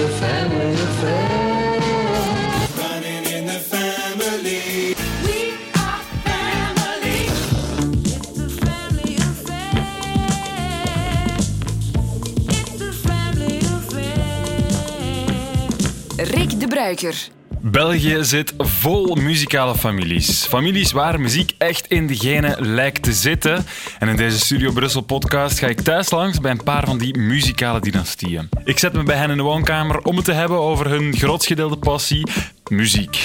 a family affair. Running in the family. We are family. It's a family affair. It's a family affair. Rick de Bruiker. België zit vol muzikale families. Families waar muziek echt in de genen lijkt te zitten. En in deze Studio Brussel podcast ga ik thuis langs bij een paar van die muzikale dynastieën. Ik zet me bij hen in de woonkamer om het te hebben over hun grootgedeelde passie, muziek.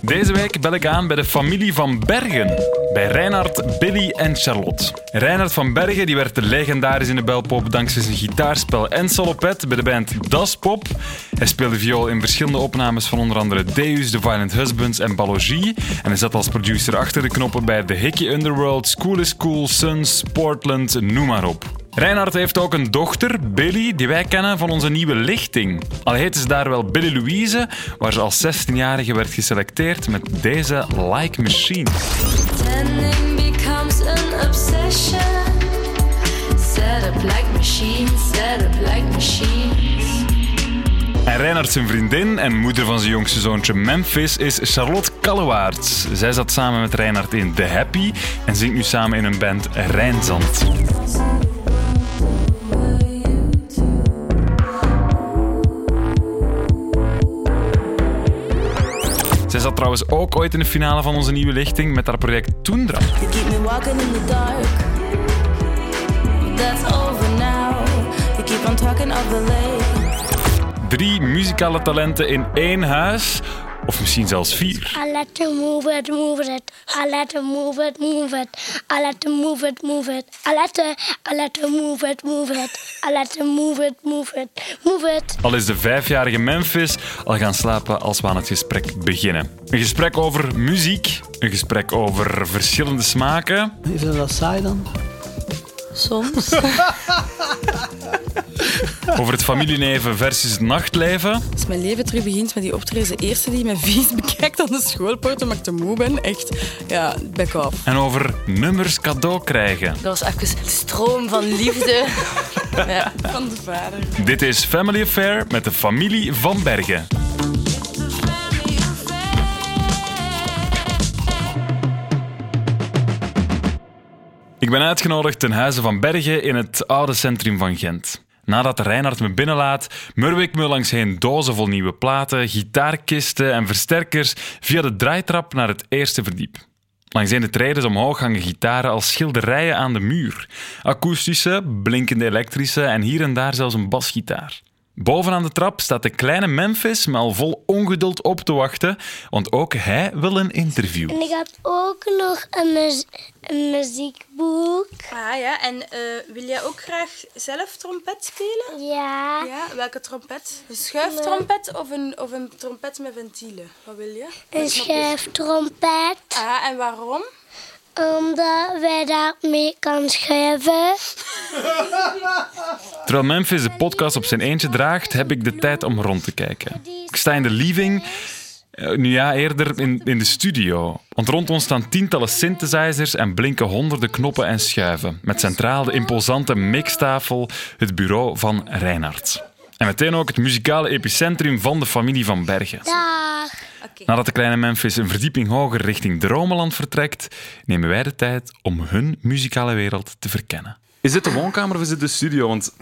Deze week bel ik aan bij de familie van Bergen. Bij Reinhard, Billy en Charlotte. Reinhard van Bergen die werd legendarisch in de belpop dankzij zijn gitaarspel en salopet bij de band Das Pop. Hij speelde viool in verschillende opnames van onder andere Deus, The Violent Husbands en Balogie. En hij zat als producer achter de knoppen bij The Hickey Underworld, School is Cool, Suns, Portland, noem maar op. Reinhard heeft ook een dochter, Billy, die wij kennen van onze nieuwe lichting. Al heette ze daar wel Billy Louise, waar ze als 16-jarige werd geselecteerd met deze Like Machine. Pretending becomes an obsession. Set up like machines, set up like machines. En Reinhard zijn vriendin en moeder van zijn jongste zoontje Memphis is Charlotte Kallewaerts. Zij zat samen met Reinhard in The Happy en zingt nu samen in een band Rijnzand. Zat trouwens ook ooit in de finale van onze nieuwe lichting met haar project Toendra. Drie muzikale talenten in één huis, of misschien zelfs vier. I let them move it, move it. I let them move it, move it. I let them move it, move it. I let them, I let them move it, move it. I let them move it, move it, move it. Al is de vijfjarige Memphis al gaan slapen als we aan het gesprek beginnen. Een gesprek over muziek, een gesprek over verschillende smaken. Is dat saai dan? Soms. Over het familieneven versus het nachtleven. Als mijn leven terug begint met die optreden, de eerste die mij vies bekijkt aan de schoolpoort omdat ik te moe ben, echt, ja, back off. En over nummers cadeau krijgen. Dat was even een stroom van liefde. ja. Van de vader. Dit is Family Affair met de familie van Bergen. Ik ben uitgenodigd ten huize van Bergen in het oude centrum van Gent. Nadat Reinhard me binnenlaat, murw ik me langs heen dozen vol nieuwe platen, gitaarkisten en versterkers via de draaitrap naar het eerste verdiep. Langs de treden omhoog hangen gitaren als schilderijen aan de muur. Akoestische, blinkende elektrische en hier en daar zelfs een basgitaar. Bovenaan de trap staat de kleine Memphis me al vol ongeduld op te wachten, want ook hij wil een interview. En ik heb ook nog een, mu- een muziekboek. Ah ja, en eh, wil jij ook graag zelf trompet spelen? Ja, Ja, welke trompet? Een schuiftrompet of een, of een trompet met ventielen? Wat wil je? een schuiftrompet. Ah, en waarom? Omdat wij daarmee kan schuiven. Terwijl Memphis de podcast op zijn eentje draagt, heb ik de tijd om rond te kijken. Ik sta in de living, eh, nu ja, eerder in, in de studio. Want rond ons staan tientallen synthesizers en blinken honderden knoppen en schuiven. Met centraal de imposante mixtafel, het bureau van Reinhard. En meteen ook het muzikale epicentrum van de familie van Bergen. Dag. Nadat de kleine Memphis een verdieping hoger richting Dromeland vertrekt, nemen wij de tijd om hun muzikale wereld te verkennen. Is dit de woonkamer of is dit de studio? Want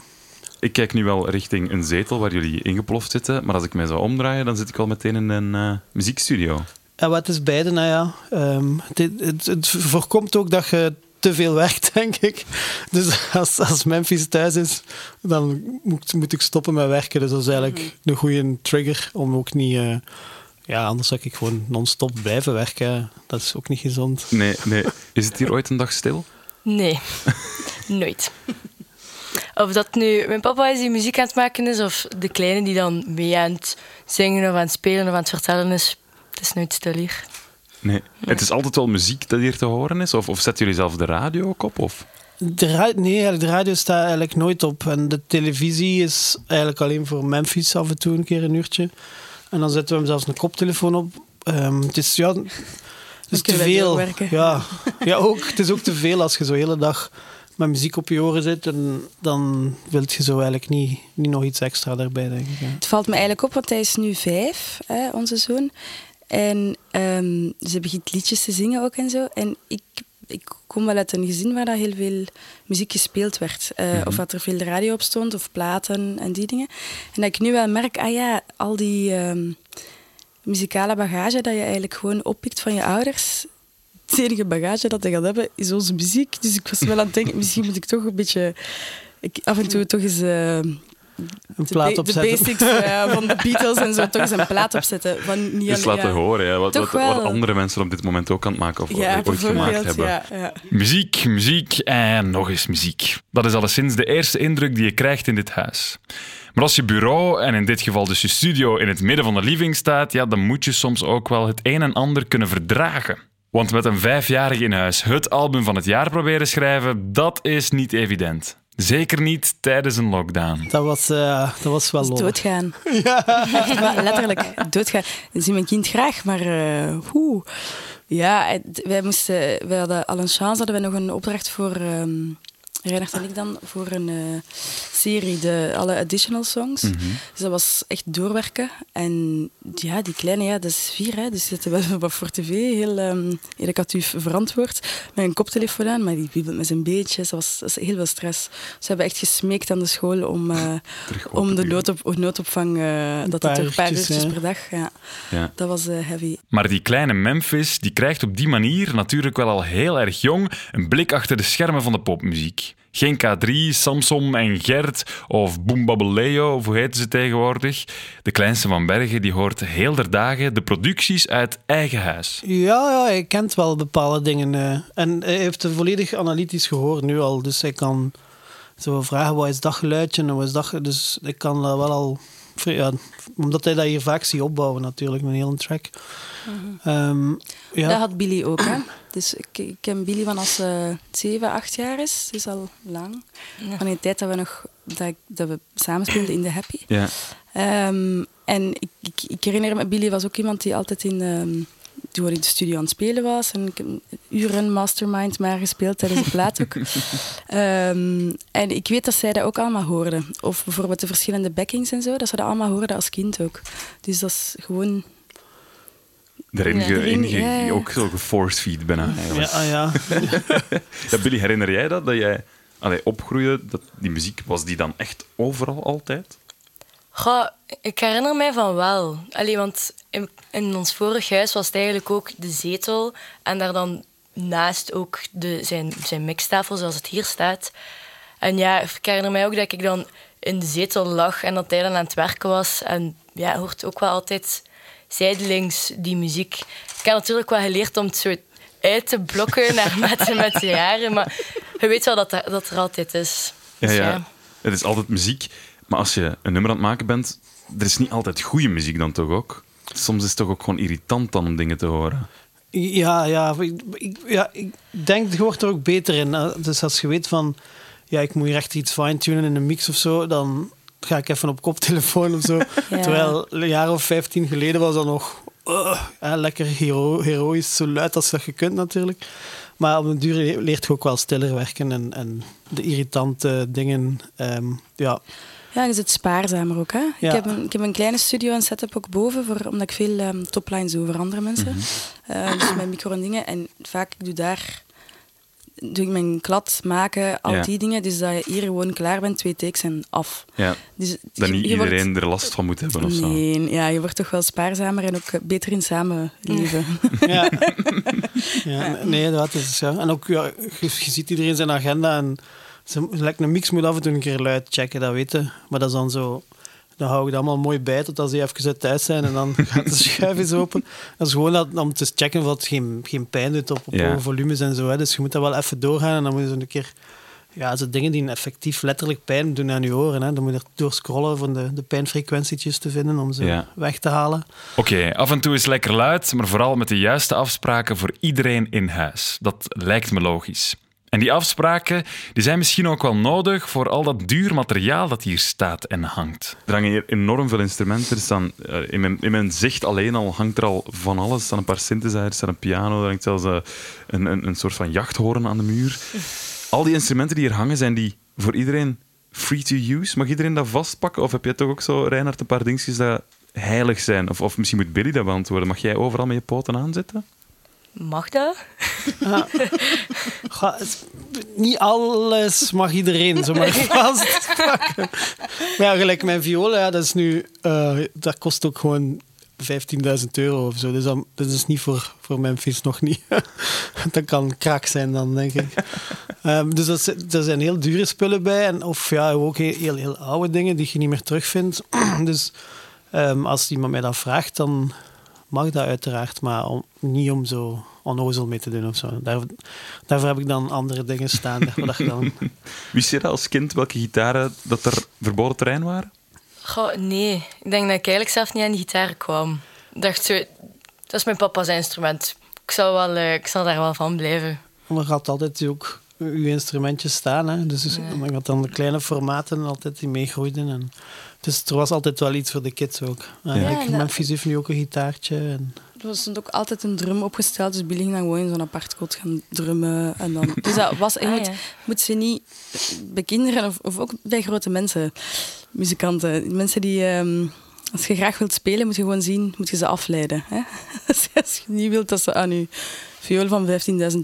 ik kijk nu wel richting een zetel waar jullie ingeploft zitten, maar als ik mij zou omdraaien, dan zit ik al meteen in een eh, muziekstudio. Ja, wat is beide, nou ja. Ehm, het, het, het voorkomt ook dat je te veel werkt, denk ik. Dus als, als Memphis thuis is, dan moet, moet ik stoppen met werken. Dus dat is eigenlijk een goede trigger om ook niet... eh, ja, anders zou ik gewoon non-stop blijven werken. Dat is ook niet gezond. Nee, nee. Is het hier ooit een dag stil? Nee, nooit. Of dat nu mijn papa is die muziek aan het maken is, of de kleine die dan mee aan het zingen of aan het spelen of aan het vertellen is. Het is nooit stil hier. Nee. Het is altijd wel muziek dat hier te horen is? Of, of zetten jullie zelf de radio ook op? Of? De ra- nee, eigenlijk, de radio staat eigenlijk nooit op. En de televisie is eigenlijk alleen voor Memphis af en toe een keer een uurtje. En dan zetten we hem zelfs een koptelefoon op. Ehm, het is, ja, Dus te kunnen wij veel. Ja. ja, ook. Het is ook te veel als je zo de hele dag met muziek op je oren zit. En dan wil je zo eigenlijk niet, niet nog iets extra daarbij, denk ik. hè. Het valt me eigenlijk op, want hij is nu vijf, hè, onze zoon. En ehm, ze begint liedjes te zingen ook en zo. En ik, ik kom wel uit een gezin waar dat heel veel muziek gespeeld werd. Eh, Of dat er veel radio op stond, of platen en die dingen. En dat ik nu wel merk, ah ja, al die ehm, muzikale bagage dat je eigenlijk gewoon oppikt van je ouders. Het enige bagage dat je gaat hebben is onze muziek. Dus ik was wel aan het denken, misschien moet ik toch een beetje... Ik, af en toe toch eens... eh, Een de, plaat ba- de opzetten. basics eh, van de Beatles en zo toch eens een plaat opzetten. Van niet Dus laten ja. horen hè, wat, wat, andere mensen op dit moment ook aan het maken of Ja, ooit gemaakt hebben. Ja, ja. Muziek, muziek en nog eens muziek. Dat is alleszins de eerste indruk die je krijgt in dit huis. Maar als je bureau, en in dit geval dus je studio, in het midden van de living staat, ja, dan moet je soms ook wel het een en ander kunnen verdragen. Want met een vijfjarige in huis het album van het jaar proberen schrijven, dat is niet evident. Zeker niet tijdens een lockdown. Dat was, eh, dat was wel lollig. Doodgaan. Echt waar, letterlijk, doodgaan. Ik zie mijn kind graag, maar eh hoe? Ja, wij, moesten, wij hadden al een chance, hadden we nog een opdracht voor ehm Reinhard en ik dan, voor een eh, serie, de, alle additional songs. Mhm. Dus dat was echt doorwerken. En ja, die kleine, ja, dat is vier, hè, dus zitten wel wat voor tv, heel ehm educatief verantwoord. Met een koptelefoon aan, maar die wiebelt met zijn beetjes. Dat was, dat was heel veel stress. Ze hebben echt gesmeekt aan de school om, eh, om de noodop, noodopvang, eh, dat het toch een paar uurtjes, per dag. Ja. Ja. Dat was eh, heavy. Maar die kleine Memphis die krijgt op die manier natuurlijk wel al heel erg jong een blik achter de schermen van de popmuziek. Geen K3, Samson en Gert of Boombabaleo, of hoe heten ze tegenwoordig. De kleinste van Bergen die hoort heel der dagen de producties uit eigen huis. Ja, ja, hij kent wel bepaalde dingen. eh. en hij heeft het volledig analytisch gehoord nu al. Dus hij kan zo vragen, wat is dat geluidje en wat is dat... ge- Dus ik kan dat wel al... Ja, omdat hij dat hier vaak ziet opbouwen natuurlijk, met een hele track. Ehm, ja. Dat had Billy ook. Hè? Dus ik, ik ken Billy van als ze 7, 8 jaar is. Dus al lang. Van die tijd dat we nog dat, dat we samen speelden in The Happy. Ja. Ehm, en ik, ik, ik herinner me, Billy was ook iemand die altijd in, ehm, die gewoon in de studio aan het spelen was. En ik heb uren mastermind maar gespeeld tijdens de plaat ook. Ehm, en ik weet dat zij dat ook allemaal hoorden. Of bijvoorbeeld de verschillende backings en zo, dat ze dat allemaal hoorden als kind ook. Dus dat is gewoon... Erin, Ja. ge- Erin, in ge- ja, ja. ook zo geforce feed bijna. eigenlijk. Ja, ah, ja. Ja, Billy, herinner jij dat? Dat jij allee, opgroeide, dat die muziek, was die dan echt overal altijd? Goh, ik herinner mij van wel. Allee, want in, in ons vorig huis was het eigenlijk ook de zetel en daar dan naast ook de, zijn, zijn mixtafel zoals het hier staat. En ja, ik herinner mij ook dat ik dan in de zetel lag en dat hij dan aan het werken was. En ja, hoort ook wel altijd zijdelings die muziek. Ik heb natuurlijk wel geleerd om het zo uit te blokken naar met, met de jaren, maar je weet wel dat dat, dat er altijd is. Ja, Dus ja. Het is altijd muziek, maar als je een nummer aan het maken bent, er is niet altijd goede muziek dan toch ook? Soms is het toch ook gewoon irritant dan om dingen te horen. Ja, ja, ik, ja, ik denk, je wordt er ook beter in. Eh, Dus als je weet van, ja, ik moet hier echt iets fine-tunen in een mix of zo, dan ga ik even op koptelefoon of zo. Ja. Terwijl een jaar of 15 geleden was dat nog uh, ja, lekker hero, heroïs, zo luid als dat je kunt natuurlijk. Maar op een duur leert je ook wel stiller werken en, en de irritante dingen, ehm, ja. Ja, je zit spaarzamer ook. Hè? Ja. Ik, heb een, ik heb een kleine studio en setup ook boven, voor, omdat ik veel ehm, toplines doe voor andere mensen. Eh, dus met micro en dingen. En vaak doe daar doe ik mijn klad maken, al Ja. die dingen. Dus dat je hier gewoon klaar bent, twee takes en af. Ja, Dus dat je- niet wordt- iedereen er last van moet hebben of zo. Nee, ja, je wordt toch wel spaarzamer en ook beter in samenleven. Ja. ja, nee, dat is ja. En ook, ja, je, je ziet iedereen zijn agenda en ze, like een mix moet af en toe een keer luid checken, dat weten. Maar dat is dan zo... Dan hou ik dat allemaal mooi bij tot als die even uit thuis zijn en dan gaat de schuif eens open. Dat is gewoon dat, om te checken of het geen, geen pijn doet op, op Ja. hoge volumes en zo. Hè. Dus je moet dat wel even doorgaan en dan moet je zo een keer... Ja, zo dingen die effectief letterlijk pijn doen aan je oren. Hè. Dan moet je er door scrollen om de, de pijnfrequentietjes te vinden om ze Ja. weg te halen. Oké, af en toe is lekker luid, maar vooral met de juiste afspraken voor iedereen in huis. Dat lijkt me logisch. En die afspraken die zijn misschien ook wel nodig voor al dat duur materiaal dat hier staat en hangt. Er hangen hier enorm veel instrumenten. Staan, eh, in, mijn, in mijn zicht alleen al hangt er al van alles. Er staan een paar synthesizers, er staat een piano, er hangt zelfs eh, een, een, een soort van jachthoorn aan de muur. Al die instrumenten die hier hangen, zijn die voor iedereen free to use? Mag iedereen dat vastpakken? Of heb jij toch ook zo, Reinhard, een paar dingetjes dat heilig zijn? Of, of misschien moet Billy dat beantwoorden. Mag jij overal met je poten aanzetten? Mag dat? Het- niet alles mag iedereen zomaar vastpakken. Maar ja, gelijk mijn viool, ja, dat, is nu, eh, dat kost ook gewoon 15.000 euro of zo. Dus dat, dat is niet voor, voor Memphis nog niet. dat kan krak zijn dan, denk ik. Ehm, dus dat, er zijn heel dure spullen bij. En, of ja, ook heel, heel, heel oude dingen die je niet meer terugvindt. dus ehm, als iemand mij dat vraagt, dan mag dat uiteraard. Maar om- niet om zo onnozel mee te doen of zo. Daar, daarvoor heb ik dan andere dingen staan. dat je dan, Wist je dat als kind, welke gitaren dat er verboden terrein waren? Goh, nee. Ik denk dat ik eigenlijk zelf niet aan die gitaar kwam. Ik dacht zo, dat is mijn papa's instrument. Ik zal, wel, eh, ik zal daar wel van blijven. Maar je had altijd ook je instrumentjes staan. Hè? Dus Ja. je had dan de kleine formaten altijd die meegroeiden. En, dus er was altijd wel iets voor de kids ook. Ja, ik- Memphis heeft nu ook een gitaartje. En, Er was ook altijd een drum opgesteld, dus Billy ging dan gewoon in zo'n apart kot gaan drummen. En dan, dus dat was, je Ah, moet, ja. moet ze niet bij kinderen of, of ook bij grote mensen, muzikanten, mensen die, ehm, als je graag wilt spelen, moet je gewoon zien, moet je ze afleiden. Hè? Als je niet wilt dat ze aan je viool van 15.000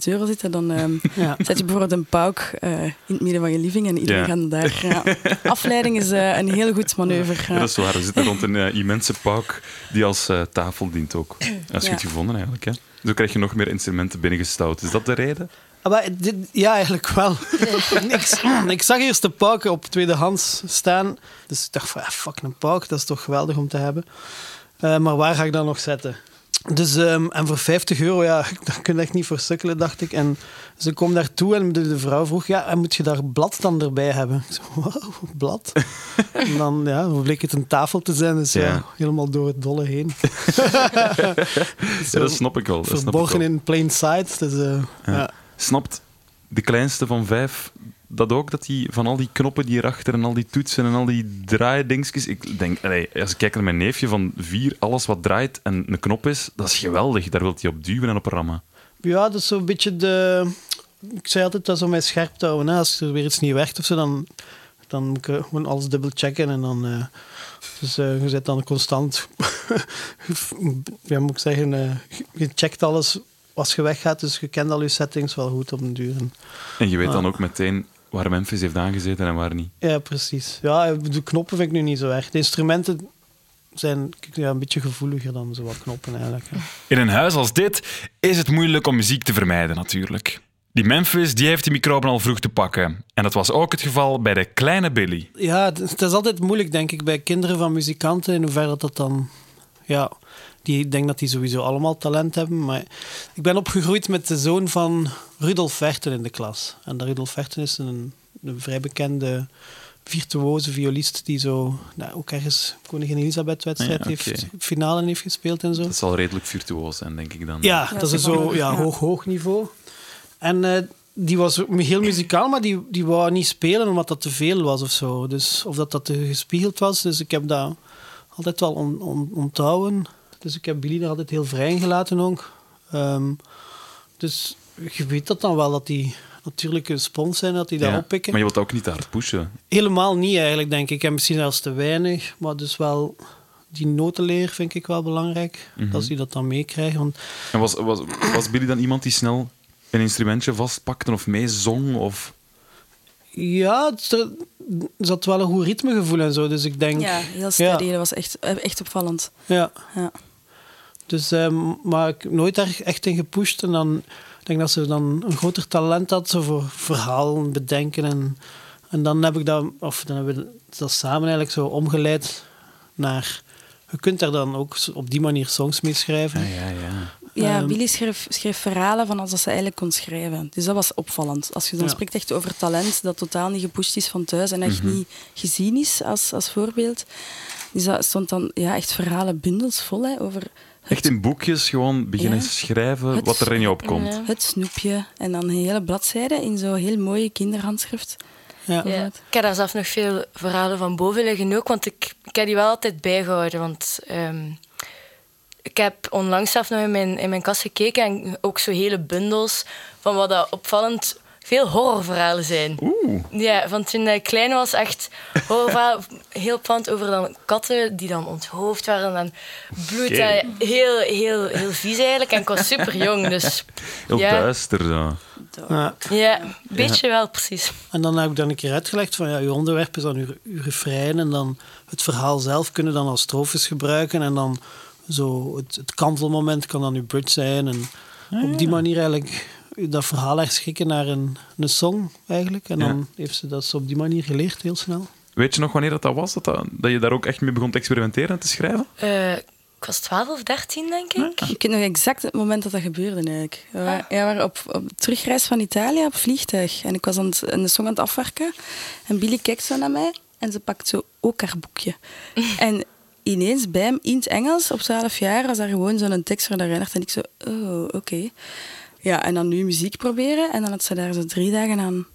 euro zitten, dan ehm, ja. zet je bijvoorbeeld een pauk eh, in het midden van je living en iedereen Ja. gaat daar. Ja. Afleiding is eh, een heel goed manoeuvre. Ja, Ja. dat is waar. We zitten rond een eh, immense pauk die als tafel dient ook. Dat is Ja. goed gevonden eigenlijk. Hè? Zo krijg je nog meer instrumenten binnengestouwd. Is dat de reden? Ah, maar dit, ja, eigenlijk wel. ik, ik zag eerst de pauk op tweedehands staan. Dus ik dacht van, ah, fuck, een pauk, dat is toch geweldig om te hebben. Eh, maar waar ga ik dat nog zetten? Dus, ehm, en voor 50 euro, ja, daar kun je echt niet voor sukkelen, dacht ik. En ze kwam daartoe en de, de vrouw vroeg, ja, en moet je daar blad dan erbij hebben? Ik zo, wow, blad? en dan ja, dan bleek het een tafel te zijn, dus ja, Ja. helemaal door het dolle heen. Ja, dat snap ik wel. Dat snap ik Verborgen wel. in plain sight. Dus, eh, ja. Snapt de kleinste van vijf dat ook? Dat die, van al die knoppen die hierachter en al die toetsen en al die draaidingsjes... Ik denk, allee, als ik kijk naar mijn neefje van vier, alles wat draait en een knop is, dat is geweldig. Daar wil hij op duwen en op rammen. Ja, dat is zo'n beetje de... Ik zei altijd dat is om mij scherp te houden. Hè. Als er weer iets niet werkt of zo, dan, dan moet ik gewoon alles dubbel checken. En dan, eh, dus eh, je zit dan constant... ja, moet ik zeggen... eh, je checkt alles als je weggaat, dus je kent al je settings wel goed op den duur. En- je weet dan ook meteen waar Memphis heeft aangezeten en waar niet. Ja, precies. Ja, de knoppen vind ik nu niet zo erg. De instrumenten zijn ja, een beetje gevoeliger dan zo wat knoppen eigenlijk. hè. In een huis als dit is het moeilijk om muziek te vermijden, natuurlijk. Die Memphis die heeft die microben al vroeg te pakken. En dat was ook het geval bij de kleine Billy. Ja, het het is altijd moeilijk, denk ik, bij kinderen van muzikanten. In hoeverre dat dan... Ja, die, ik denk dat die sowieso allemaal talent hebben. Maar ik ben opgegroeid met de zoon van Rudolf Verten in de klas. En de Rudolf Verten is een, een vrij bekende virtuoze violist die zo nou, ook ergens Koningin Elisabeth-wedstrijd Ja, heeft, finale heeft gespeeld en zo. Dat zal redelijk virtuoos zijn, denk ik dan. Ja, Ja, dat is zo ja, ja. hoog, hoog niveau. En eh, die was ook heel muzikaal, maar die, die wou niet spelen omdat dat te veel was of zo. Dus, of dat dat te gespiegeld was. Dus ik heb dat altijd wel on, on- onthouden. Dus ik heb Billy er altijd heel vrij in gelaten ook. Ehm, dus je weet dat dan wel, dat die natuurlijk een spons zijn, dat die dat Ja, oppikken. Maar je wilt ook niet te hard pushen. Helemaal niet eigenlijk, denk ik. En misschien zelfs te weinig. Maar dus wel... Die notenleer vind ik wel belangrijk. Dat ze dat dan meekrijgen. Want En was, was, was Billy dan iemand die snel een instrumentje vastpakte of meezong? Of... Ja, er zat wel een goed ritmegevoel en zo. Dus ik denk... Ja, heel steady. Dat was echt, eh, echt opvallend. Ja. Ja. Dus, ehm, maar ik heb nooit daar echt in gepusht. En dan ik denk dat ze dan een groter talent had zo voor verhalen bedenken. En, en dan heb ik dat, of dan hebben we dat samen eigenlijk zo omgeleid naar... Je kunt daar dan ook op die manier songs mee schrijven. Ja, ja, ja. Ja, Ehm, Billy schreef, schreef verhalen van als dat ze eigenlijk kon schrijven. Dus dat was opvallend. Als je dan Ja. spreekt echt over talent dat totaal niet gepusht is van thuis en echt niet gezien is als, als voorbeeld. Dus dat stond dan ja, echt verhalen bundels vol hè, over Echt in boekjes gewoon beginnen Ja. schrijven Het- wat er in je opkomt. Ja. Het snoepje en dan een hele bladzijde in zo'n heel mooie kinderhandschrift. Ja. Ja. Ik heb daar zelf nog veel verhalen van boven liggen ook, want ik, ik heb die wel altijd bijgehouden. Want ehm, ik heb onlangs zelf nog in mijn, in mijn kast gekeken en ook zo hele bundels van wat dat opvallend veel horrorverhalen zijn. Oeh. Ja, van toen ik klein was, echt horrorverhalen. Heel opvallend over dan katten die dan onthoofd waren en bloed. Oké. en Heel, heel, heel vies eigenlijk. En ik was super jong, dus Heel Ja. duister zo. Ja. ja, een beetje wel precies. En dan heb ik dan een keer uitgelegd van ja, je onderwerp is dan uw, uw refrein en dan het verhaal zelf kunnen dan als strofes gebruiken en dan zo het, het kantelmoment kan dan uw bridge zijn en op die manier eigenlijk dat verhaal herschikken naar een, een song eigenlijk. En dan heeft ze dat zo op die manier geleerd heel snel. Weet je nog wanneer dat, dat was? Dat, dat, dat je daar ook echt mee begon te experimenteren en te schrijven? Eh, ik was 12 of 13, denk ik. Ik weet nog exact het moment dat dat gebeurde eigenlijk. We waren, ja, we waren op, op terugreis van Italië op vliegtuig. En ik was aan het, een song aan het afwerken. En Billy kijkt zo naar mij en ze pakt zo ook haar boekje. en ineens bij hem in het Engels, op 12 jaar, was daar gewoon zo'n tekst voor de Reinhard. En ik zo, oh, oké. Ja, en dan nu muziek proberen. En dan had ze daar zo drie dagen aan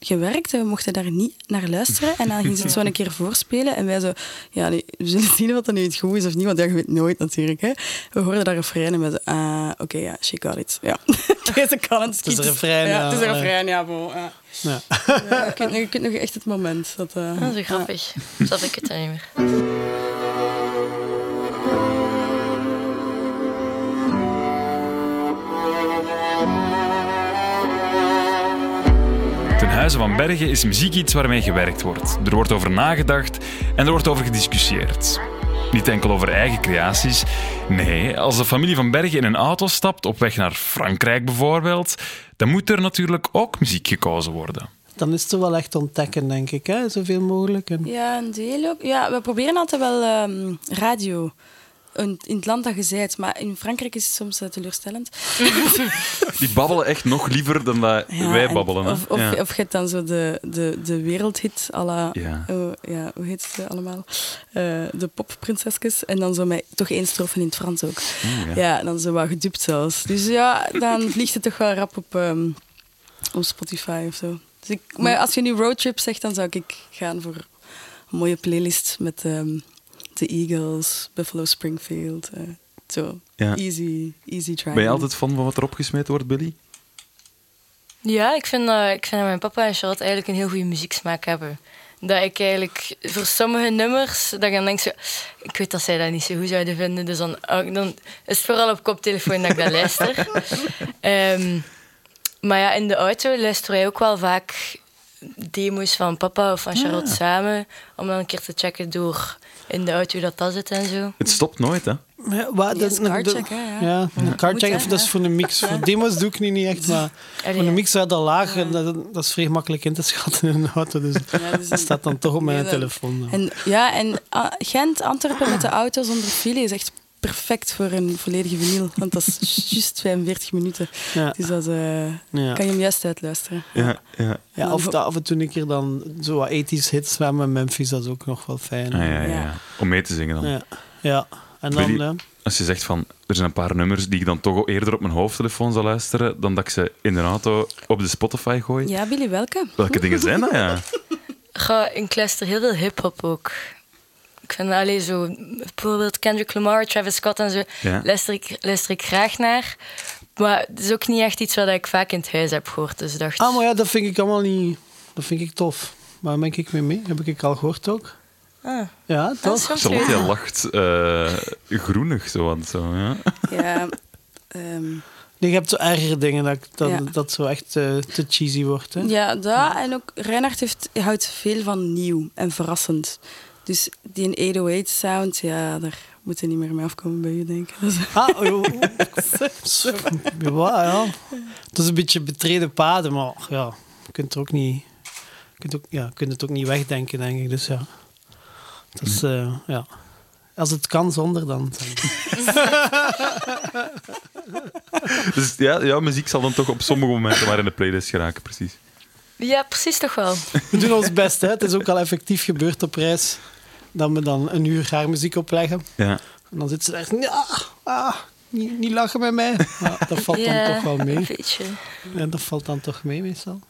gewerkt en we mochten daar niet naar luisteren. En dan ging ze het zo een keer voorspelen. En wij zo, ja, nee, we zullen zien wat dat nu het goed is of niet, want ja, je weet nooit natuurlijk. Hè. We hoorden daar refrein en we zo, ah, oké, ja, she got it. Ja, deze kan het. Het is een refrein, ja. het is een refrein, ja. bon, ja. Ja. Ja, ik, weet, nog- echt het moment. Dat, eh, Dat is zo grappig. Zat ik het dan niet meer. Ten Huize van Bergen is muziek iets waarmee gewerkt wordt. Er wordt over nagedacht en er wordt over gediscussieerd. Niet enkel over eigen creaties. Nee, als de familie van Bergen in een auto stapt, op weg naar Frankrijk bijvoorbeeld, dan moet er natuurlijk ook muziek gekozen worden. Dan is het wel echt ontdekken, denk ik, hè? zoveel mogelijk. En, Ja, een deel ook. Ja, we proberen altijd wel ehm, radio. In het land dat je zijt, maar in Frankrijk is het soms eh, teleurstellend. Die babbelen echt nog liever dan dat Ja, wij en babbelen. Of, of, ja. of je hebt dan zo de, de, de wereldhit à la... Ja. oh, ja, hoe heet ze allemaal? Eh, de popprinsesjes. En dan zo met toch één strofe in het Frans ook. Ja. dan zo wat gedupt zelfs. Dus ja, dan vliegt het toch wel rap op, ehm, op Spotify of zo. Dus ik, maar als je nu roadtrip zegt, dan zou ik gaan voor een mooie playlist met ehm The Eagles, Buffalo Springfield. eh, zo, Ja. easy, easy try. Ben je altijd fan van wat er opgesmeten wordt, Billy? Ja, ik vind, dat, ik vind dat mijn papa en Charlotte eigenlijk een heel goede muzieksmaak hebben. Dat ik eigenlijk voor sommige nummers, dat ik dan denk zo, ik weet dat zij dat niet zo goed zouden vinden, dus dan, oh, dan is het vooral op koptelefoon dat ik dat luister. Ehm, maar ja, in de auto luisteren wij ook wel vaak demo's van papa of van Charlotte samen, om dan een keer te checken door in de auto dat dat zit en zo. Het stopt nooit, hè? Ja, wat, dat is de- de- cardcheck, hè, ja. Een hè, of dat is voor een mix. Voor demos doe ik niet, niet echt, maar Allee, voor een ja. mix uit al laag, en dat, dat is vrij makkelijk in te schatten in een auto. Dus Ja, dus dat staat dan toch op mijn dat- telefoon. dan. En, ja, en ah, Gent, Antwerpen met de auto zonder file is echt perfect voor een volledige vinyl. Want dat is juist 45 minuten. Ja, Dus dat eh, ja. kan je hem juist uitluisteren. Ja, ja. Ja, of dat en toe een keer dan zo wat 80s hits met met Memphis, dat is ook nog wel fijn. Ah, ja, ja, Ja. ja. Om mee te zingen dan. ja. ja. En dan, ja. Als je zegt van, er zijn een paar nummers die ik dan toch eerder op mijn hoofdtelefoon zal luisteren, dan dat ik ze in de auto op de Spotify gooi. Ja, Billy, welke? Welke dingen zijn dat, ja? Ga, ik luister heel veel hip-hop ook. Ik vind alleen zo, bijvoorbeeld Kendrick Lamar, Travis Scott en zo, Ja. luister, ik, luister ik graag naar. Maar het is ook niet echt iets wat ik vaak in het huis heb gehoord. Dus dacht, Ah, maar ja, dat vind ik allemaal niet... Dat vind ik tof. Waar ben ik mee mee? Heb ik al gehoord ook? ah, Ja, dat is toch? Charlotte jij lacht eh, groenig, zo, want zo, ja. Ja, ehm, Nee, je hebt zo ergere dingen dat, Ja. dat zo echt eh, te cheesy wordt. Hè? ja, dat. En ook Reinhard heeft, houdt veel van nieuw en verrassend. Dus die 808 sound, ja, daar moet je niet meer mee afkomen bij je, denk ik. Dat Ah, oh, oh. ja, ja. Het is een beetje betreden paden, maar ja, je kunt er ook niet... Je kunt, ook, ja, je kunt het ook niet wegdenken, denk ik. Dus ja. Het is, eh, ja. Als het kan zonder, dan... Dus ja, ja, muziek zal dan toch op sommige momenten maar in de playlist geraken, precies. Ja, precies toch wel. We doen ons best. Hè. Het is ook al effectief gebeurd op reis dat we dan een uur haar muziek opleggen. Ja. En dan zit ze daar, ja, ah, niet, niet lachen met mij. Ja, dat valt Ja, dan toch wel mee. een beetje. Ja, dat valt dan toch mee meestal.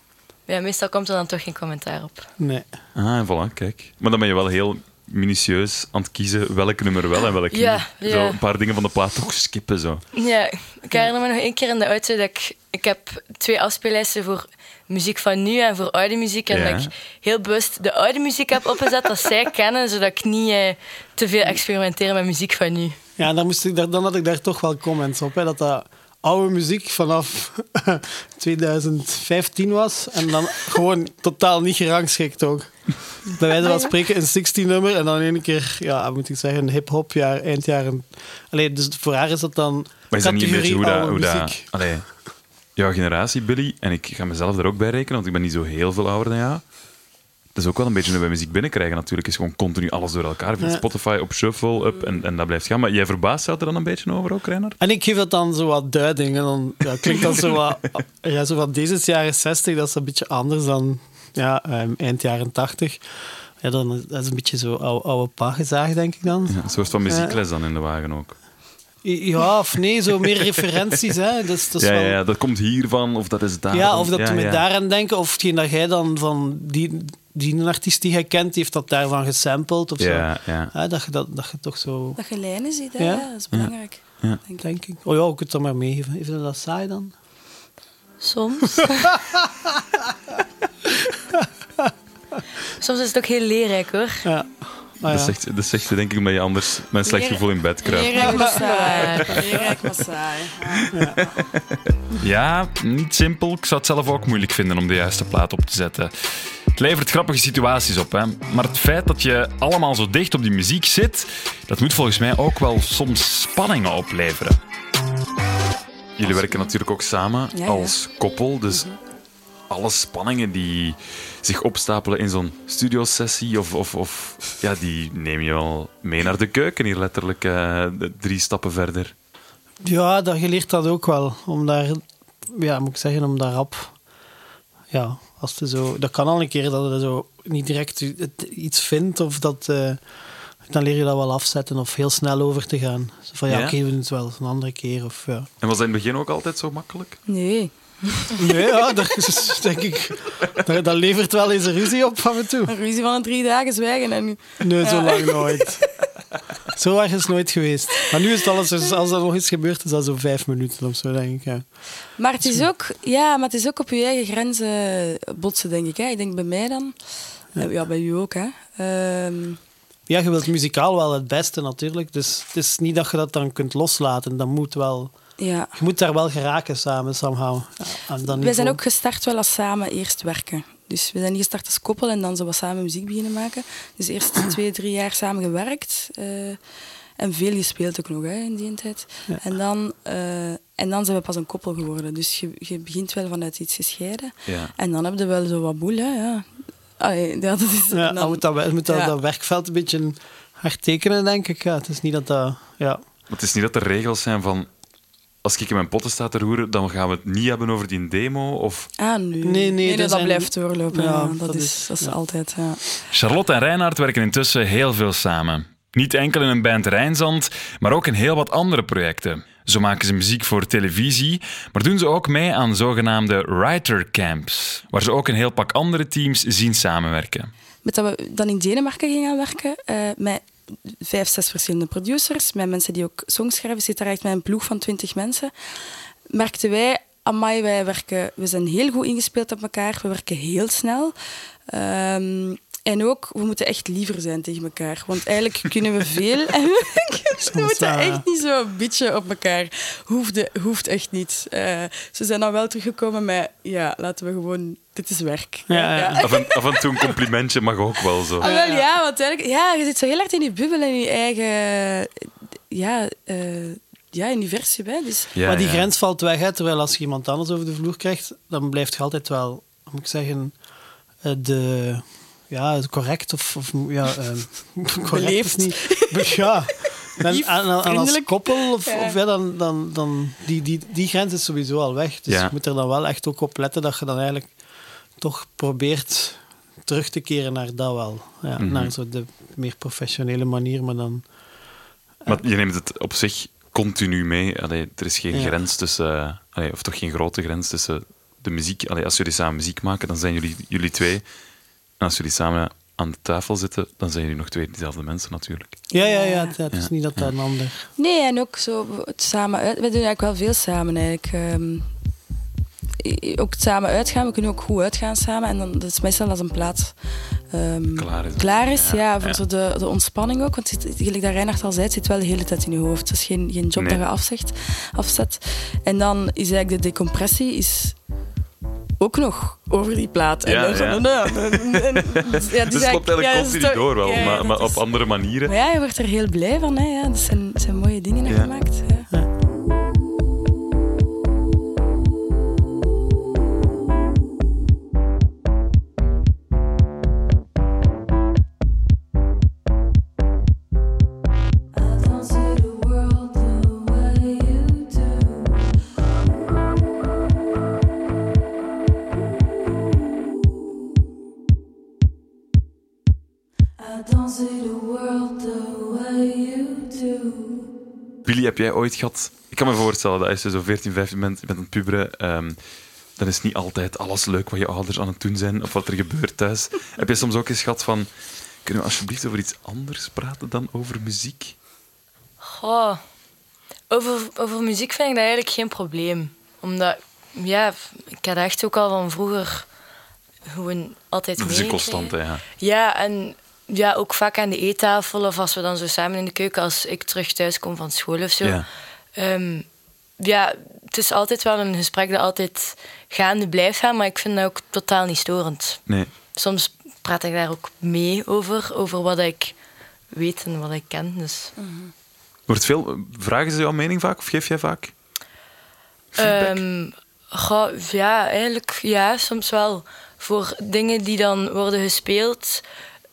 Ja, meestal komt er dan toch geen commentaar op. Nee. Ah, voilà, kijk. Maar dan ben je wel heel minutieus aan het kiezen welk nummer wel en welk Ja, niet. ja. Zo een paar dingen van de plaat toch skippen, zo. Ja, ik herinner me nog één keer in de auto dat ik... Ik heb twee afspeellijsten voor muziek van nu en voor oude muziek. En Ja. dat ik heel bewust de oude muziek heb opgezet dat zij kennen, zodat ik niet eh, te veel experimenteer met muziek van nu. Ja, dan, moest ik daar, dan had ik daar toch wel comments op. Hè, dat dat oude muziek vanaf 2015 was. En dan gewoon totaal niet gerangschikt ook. Bij wijze van spreken een 16-nummer en dan één keer, ja, moet ik zeggen, een hip-hop jaar, eindjaren. Allee, dus voor haar is dat dan. Maar is dat niet een beetje hoe dat... oude Hoe dat muziek. allee, jouw generatie, Billy, en ik ga mezelf er ook bij rekenen, want ik ben niet zo heel veel ouder dan jou. Dat is ook wel een beetje hoe wij muziek binnenkrijgen natuurlijk. is gewoon continu alles door elkaar. Via Ja. Spotify op shuffle, up, en, en dat blijft gaan. Maar jij verbaast jou er dan een beetje over ook, Reinhard? En ik geef dat dan zo wat duiding. En dan ja, klinkt dat zo wat... Ja, zo wat deze jaren 60, dat is een beetje anders dan ja, ehm, eind jaren 80. Ja, dan, is- dat is een beetje zo oude, oude pagezaag, denk ik dan. Ja, een soort van muziekles dan in de wagen ook. Ja, of nee, zo meer referenties. Hè. Dus, dat is Ja, wel- ja, ja, dat komt hiervan, of dat is daar. Ja, of dat ja, we met ja. daaraan denken, of hetgeen dat jij dan van die, die een artiest die jij kent, die heeft dat daarvan gesampled of Ja, zo. ja. dat, je dat, dat je toch zo... Dat je lijnen ziet, hè? Ja. Ja. dat is belangrijk. Denk ik. Oh ja, ik het dan maar meegeven. Is dat saai dan? Soms. Soms is het ook heel leerrijk, hoor. Ja. Ah, Dat, ja. zegt, dat zegt je denk ik omdat je anders met een slecht gevoel in bed kruipt. Leerrijk maar saai. Leerrijk saai. Ja. Ja, niet simpel. Ik zou het zelf ook moeilijk vinden om de juiste plaat op te zetten. Het levert grappige situaties op, hè. maar het feit dat je allemaal zo dicht op die muziek zit, dat moet volgens mij ook wel soms spanningen opleveren. Jullie werken natuurlijk ook samen Ja, ja. als koppel. Dus alle spanningen die zich opstapelen in zo'n studiosessie, of, of, of, ja, die neem je wel mee naar de keuken hier letterlijk eh, drie stappen verder. Ja, dat, je leert dat ook wel. Om daar, ja, moet ik zeggen, om daar rap... Ja, als je zo... Dat kan al een keer dat je zo niet direct het- iets vindt, of dat... eh, dan leer je dat wel afzetten of heel snel over te gaan. Zo van, ja, Ja? oké, we doen het wel een andere keer. Of, ja. En was dat in het begin ook altijd zo makkelijk? Nee, Nee, ja, dat is, denk ik... Dat, dat levert wel eens een ruzie op af en toe. een ruzie van een drie dagen zwijgen en Nee, zo lang nooit. Zo erg is het nooit geweest. Maar nu is het alles, als er nog iets gebeurt, is dat zo vijf minuten of zo, denk ik. Ja. Maar het is ook, ja, maar het is ook op je eigen grenzen botsen, denk ik. Hè. Ik denk bij mij dan. Ja, ja bij u ook, hè. Ehm, Ja, je wilt muzikaal wel het beste natuurlijk. Dus het is niet dat je dat dan kunt loslaten. Dat moet wel, ja. je moet daar wel geraken samen, somehow. Wij niveau. zijn ook gestart wel als samen eerst werken. Dus we zijn niet gestart als koppel en dan zo wat samen muziek beginnen maken. Dus eerst twee, drie jaar samen gewerkt. eh, en veel gespeeld ook nog hè, in die tijd. En, dan, eh, en dan zijn we pas een koppel geworden. Dus je, je begint wel vanuit iets gescheiden. Ja. En dan heb je wel zo wat boel, hè. Ja. Allee, dat is, Ja, dan- dan moet dat, wel- moet dat, ja. dat werkveld een beetje hard tekenen, denk ik. Ja, het is niet dat dat... Ja. Het is niet dat er regels zijn van... Als ik in mijn potten sta te roeren, dan gaan we het niet hebben over die demo. Of... Ah, nee. Nee, nee, dat, zijn- blijft doorlopen. Ja, Ja, dat, dat is, is- dat is ja. altijd, ja. Charlotte en Reinhard werken intussen heel veel samen. Niet enkel in een band Rijnzand, maar ook in heel wat andere projecten. Zo maken ze muziek voor televisie, maar doen ze ook mee aan zogenaamde writer camps, waar ze ook een heel pak andere teams zien samenwerken. Met dat we dan in Denemarken gingen werken, eh, met vijf, zes verschillende producers, met mensen die ook songs schrijven, zit daar echt met een ploeg van twintig mensen, merkten wij, amai, wij werken, we zijn heel goed ingespeeld op elkaar, we werken heel snel. Ehm, en ook, we moeten echt liever zijn tegen elkaar. Want eigenlijk kunnen we veel en we, we moeten echt niet zo bitchen op elkaar. Hoeft, hoeft echt niet. Eh, ze zijn dan wel teruggekomen met, ja, laten we gewoon, dit is werk. Ja, ja. Af en, af en toe een complimentje mag ook wel zo. Ah, wel, ja, want eigenlijk, ja, je zit zo heel hard in je bubbel en in je eigen ja, eh, ja, universum. Hè. Dus, Ja, maar die ja. grens valt weg, hè, terwijl als je iemand anders over de vloer krijgt, dan blijft je altijd wel, moet ik zeggen, eh, de... Ja, correct of... of ja, eh, correct Beleefd. niet... Be- Ja. En, Lief, en- en als koppel, of, Ja. of ja, dan, dan, dan die, die, die grens is sowieso al weg. Dus Ja. je moet er dan wel echt ook op letten dat je dan eigenlijk toch probeert terug te keren naar dat wel. Ja, Mhm. Naar zo de meer professionele manier, maar dan... Maar je neemt het op zich continu mee. Allee, er is geen Ja. grens tussen... eh, allee, of toch geen grote grens tussen de muziek... Allee, als jullie samen muziek maken, dan zijn jullie, jullie twee. En als jullie samen aan de tafel zitten, dan zijn jullie nog twee dezelfde mensen natuurlijk. Ja, ja, ja. Het, het is Ja. niet dat dat een ander... Nee, en ook zo het samen uit. We doen eigenlijk wel veel samen eigenlijk. Ehm, i- ook het samen uitgaan. We kunnen ook goed uitgaan samen. En dan dat is meestal als een plaats ehm, Klaar is. klaar is. Ja, Ja, voor. Zo de, de ontspanning ook. Want gelijk dat Reinhard al zei, het zit wel de hele tijd in je hoofd. Het is geen, geen job Nee. dat je afzegt, afzet. En dan is eigenlijk de decompressie is ook nog over die plaat. En Ja, ja. en- en- en- ja, die Dus is het loopt eigenlijk ja, continu door wel, ja, maar, maar op is- andere manieren. maar ja, je wordt er heel blij van. Hè? Ja, dat zijn, dat zijn mooie dingen je Ja. Billy, heb jij ooit gehad... Ik kan me voorstellen dat als je zo 14, 15 bent, je bent aan het puberen, ehm, dan is niet altijd alles leuk wat je ouders aan het doen zijn of wat er gebeurt thuis. heb je soms ook eens gehad van... Kunnen we alsjeblieft over iets anders praten dan over muziek? Goh. Over, over muziek vind ik dat eigenlijk geen probleem. Omdat, ja, ik had echt ook al van vroeger gewoon altijd Dat is een meegekregen. constante, ja. Ja, en ja, ook vaak aan de eettafel of als we dan zo samen in de keuken, als ik terug thuis kom van school of zo. Ja. Ehm, ja, het is altijd wel een gesprek dat altijd gaande blijft gaan, maar ik vind dat ook totaal niet storend. Nee. Soms praat ik daar ook mee over, over wat ik weet en wat ik ken. Dus. Wordt veel... Vragen ze jouw mening vaak of geef jij vaak? Goh, ja, eigenlijk ja, soms wel. Voor dingen die dan worden gespeeld,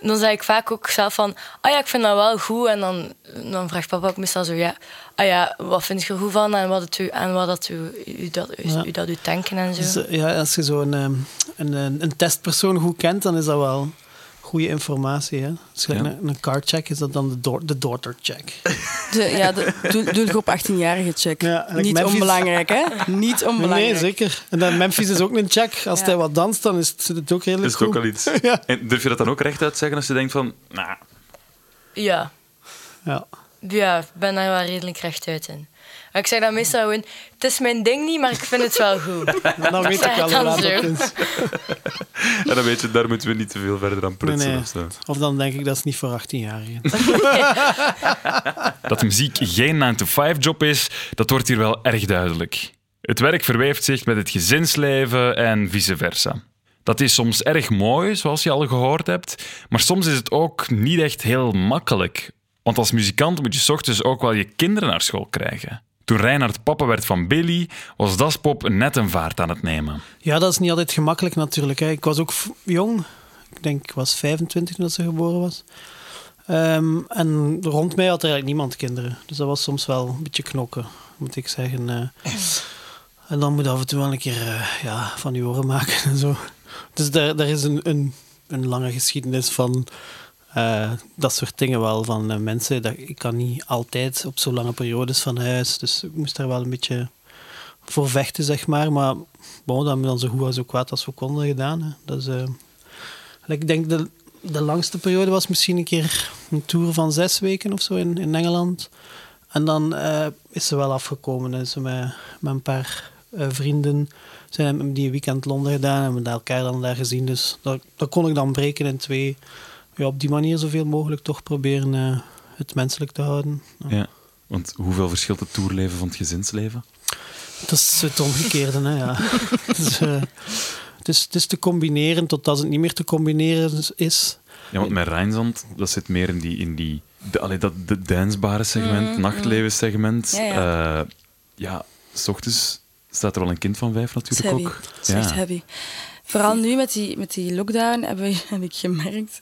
dan zeg ik vaak ook zelf van, ah ja, ik vind dat wel goed. En dan, dan vraagt papa ook meestal zo, ja, ah ja, wat vind je er goed van en wat het u, en wat dat u, u, dat, u, Ja. u dat u denken en zo. Dus, ja, als je zo'n ehm, een, een, een testpersoon goed kent, dan is dat wel goede informatie. Hè? Dus Ja. een, een cardcheck is dat dan de, door, de daughter check. De, ja, de doel- doelgroep 18-jarige check. Ja, Niet Memphis- onbelangrijk, hè? Niet onbelangrijk. Nee, zeker. En dan Memphis is ook een check. Als Ja. hij wat danst, dan is het, het ook redelijk Is het ook al iets? Ja. En durf je dat dan ook rechtuit zeggen als je denkt van... Nou, Ja. Ja. Ja, ik ben daar wel redelijk rechtuit in. Maar ik zeg dan meestal gewoon, het is mijn ding niet, maar ik vind het wel goed. Dan weet ik wel hoe Dan laat zo. het is. en dan weet je, daar moeten we niet te veel verder aan prutsen nee. of zo. Of dan denk ik, dat is niet voor 18-jarigen. Dat muziek geen 9-to-5-job is, dat wordt hier wel erg duidelijk. Het werk verweeft zich met het gezinsleven en vice versa. Dat is soms erg mooi, zoals je al gehoord hebt, maar soms is het ook niet echt heel makkelijk. Want als muzikant moet je 's ochtends ook wel je kinderen naar school krijgen. Toen Reinhard papa werd van Billy, was Daspop net een vaart aan het nemen. Ja, dat is niet altijd gemakkelijk natuurlijk. Hè. Ik was ook jong. Ik denk, ik was 25 toen ze geboren was. Ehm, en rond mij had er eigenlijk niemand kinderen. Dus dat was soms wel een beetje knokken, moet ik zeggen. eh. en dan moet je af en toe wel een keer eh, ja, van je oren maken en zo. Dus daar, daar is een, een, een lange geschiedenis van eh, dat soort dingen wel. Van eh, mensen, dat, ik kan niet altijd op zo lange periodes van huis. Dus ik moest daar wel een beetje voor vechten, zeg maar. Maar bon, dat hebben we dan zo goed als zo kwaad als we konden gedaan. Hè. Dat is, eh, ik denk de, de langste periode was misschien een keer een tour van zes weken of zo in, in Engeland. En dan is ze wel afgekomen. Hè. Met, met een paar vrienden zijn die weekend Londen gedaan en hebben elkaar dan daar gezien. Dus dat kon ik dan breken in twee. Ja, op die manier zoveel mogelijk toch proberen eh, het menselijk te houden. Ja. Ja. Want hoeveel verschilt het toerleven van het gezinsleven? Dat is het omgekeerde, hè, ja. dus, eh, het, is, het is te combineren totdat het niet meer te combineren is. Ja, want met Rijnzand, dat zit meer in die, in die de, allee, dat, de dansbare segment, nachtlevensegment. Ja, Ja, ja. ja, s ochtends staat er wel een kind van vijf natuurlijk heavy. ook. Het is echt heavy. Vooral nu met die, met die lockdown hebben we, heb ik gemerkt,